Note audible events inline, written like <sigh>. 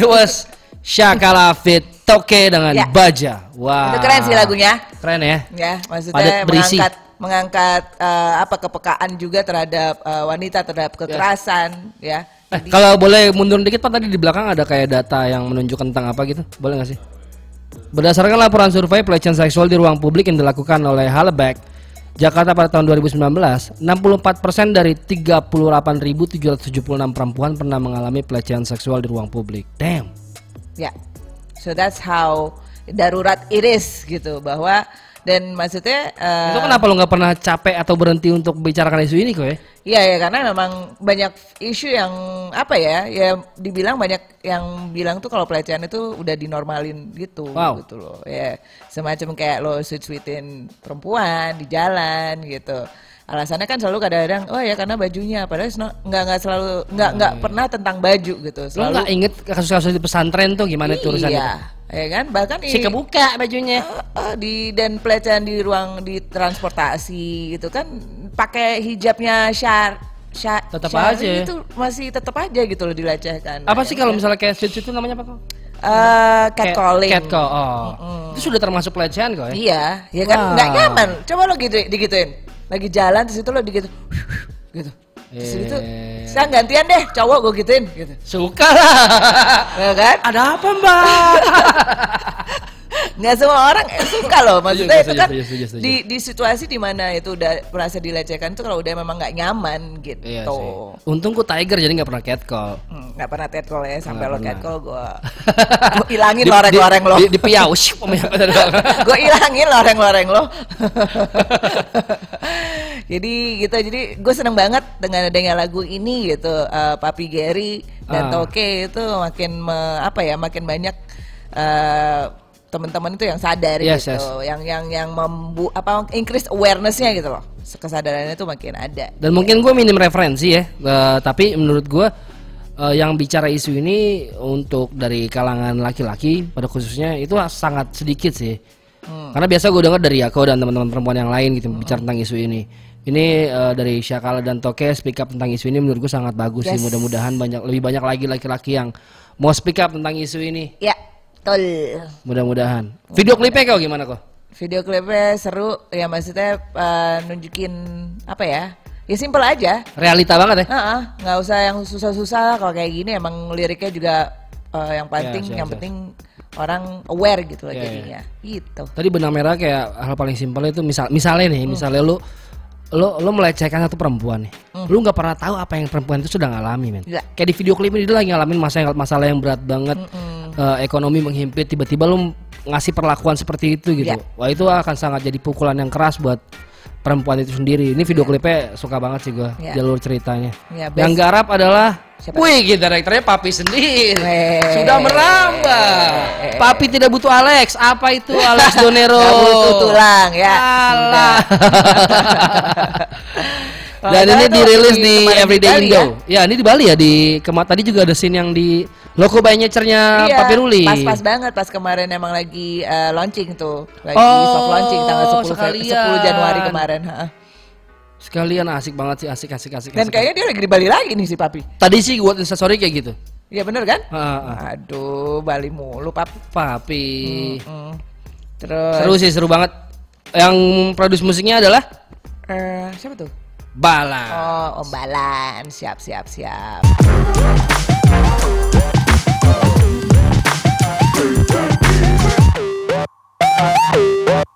It was Shakala Fit Toke dengan Ya. Baja. Wah. Itu keren sih lagunya. Keren ya. Ya, maksudnya Padat berisi. mengangkat mengangkat eh, apa kepekaan juga terhadap eh, wanita terhadap kekerasan ya. Eh, kalau boleh mundur dikit Pak tadi di belakang ada kayak data yang menunjukkan tentang apa gitu. Boleh nggak sih? Berdasarkan laporan survei pelecehan seksual di ruang publik yang dilakukan oleh Halebeck, Jakarta pada tahun 2019, 64% dari 38.776 perempuan pernah mengalami pelecehan seksual di ruang publik. Damn. Ya. So that's how darurat it is gitu bahwa dan maksudnya eh, Itu kenapa lo nggak pernah capek atau berhenti untuk bicarakan isu ini kok ya? Iya ya karena memang banyak isu yang apa ya ya dibilang banyak yang bilang tuh kalau pelecehan itu udah dinormalin gitu Wow. gitu loh ya semacam kayak lo sweet sweetin perempuan di jalan gitu alasannya kan selalu kadang-kadang oh ya karena bajunya padahal nggak nggak selalu nggak nggak pernah tentang baju gitu selalu nggak inget kasus-kasus di pesantren tuh gimana itu urusan iya ya kan bahkan Si kebuka bajunya. Di dan pelecehan di ruang di transportasi gitu kan pakai hijabnya syar syar Tetap aja. itu masih tetap aja gitu loh dilecehkan Apa sih kalau misalnya kayak street itu namanya apa kok? Eh, catcalling Catcall. Oh. Itu sudah termasuk pelecehan kok ya? iya ya kan nggak nyaman coba lo gitu digituin lagi jalan terus itu lo digitu <laughs> gitu terus itu Eh. sekarang gantian deh cowok gue gituin gitu Suka lah. <laughs> ya kan Ada apa mbak? <laughs> nggak semua orang suka loh maksudnya itu kan setuju, setuju, setuju. di di situasi di mana itu udah merasa dilecehkan itu kalau udah memang nggak nyaman gitu iya sih. Untung ku tiger jadi nggak pernah catcall. Hmm, nggak pernah catcall ya sampai lo catcall gue gue ilangin loreng-loreng di- lo Di, di piau. Pokoknya. gue ilangin loreng-loreng lo jadi gitu jadi gue seneng banget dengan adanya lagu ini gitu eh, Papi Gary dan Ah. Toke itu makin me- apa ya makin banyak eh, teman-teman itu yang sadar Yes, gitu yang yang yang membu apa increase awarenessnya gitu loh kesadarannya itu makin ada Dan mungkin gue minim referensi ya, eh, tapi menurut gue eh, yang bicara isu ini untuk dari kalangan laki-laki pada khususnya itu sangat sedikit sih. Karena biasa gue dengar dari aku dan teman-teman perempuan yang lain gitu bicara tentang isu ini. Ini eh, dari Syakala dan Toke speak up tentang isu ini menurut gue sangat bagus sih. Yes. Mudah-mudahan banyak lebih banyak lagi laki-laki yang mau speak up tentang isu ini. ya betul Mudah-mudahan. Video klipnya kau gimana kok? video klipnya seru ya maksudnya eh, nunjukin apa ya ya simpel aja Realita banget ya. Heeh, nggak usah yang susah-susah kalau kayak gini emang liriknya juga eh, yang penting siap, yang siap. penting orang aware gitu lah Iya, jadinya gitu Tadi benang merah kayak hal paling simpel itu misal misalnya nih, misalnya lu lo lo melecehkan satu perempuan nih. Lu nggak pernah tahu apa yang perempuan itu sudah ngalami, men. Iya. Kayak di video klip ini dia lagi ngalamin masalah masalah yang berat banget. eh, ekonomi menghimpit tiba-tiba lu ngasih perlakuan seperti itu gitu. Iya. Wah, itu akan sangat jadi pukulan yang keras buat perempuan itu sendiri. Ini video klipnya suka banget sih gua Iya. jalur ceritanya. Iya, yang garap adalah Siapa? Wih, gitu, direkturnya Papi sendiri. Weh. Sudah merambah. Papi tidak butuh Alex. Apa itu Alex <laughs> Donero? Nggak butuh tulang ya Alah. <laughs> Dan ini dirilis di- di Everyday Indo. Ya? ini di Bali ya di kema tadi juga ada scene yang di Loko by Nature-nya Iya, Papi Ruli. pas-pas banget pas kemarin emang lagi eh, launching tuh lagi Oh, soft launching tanggal 10, Fe- sekalian. 10 Januari kemarin ha. Sekalian asik banget sih, asik asik asik. dan asik. kayaknya dia lagi di Bali lagi nih si Papi tadi sih buat instastory kayak gitu. Iya bener kan ah, ah. aduh Bali mulu Papi Papi. Terus Seru sih, seru banget. Yang produce musiknya adalah eh, siapa tuh Bala. Oh, Om Balan, siap siap siap.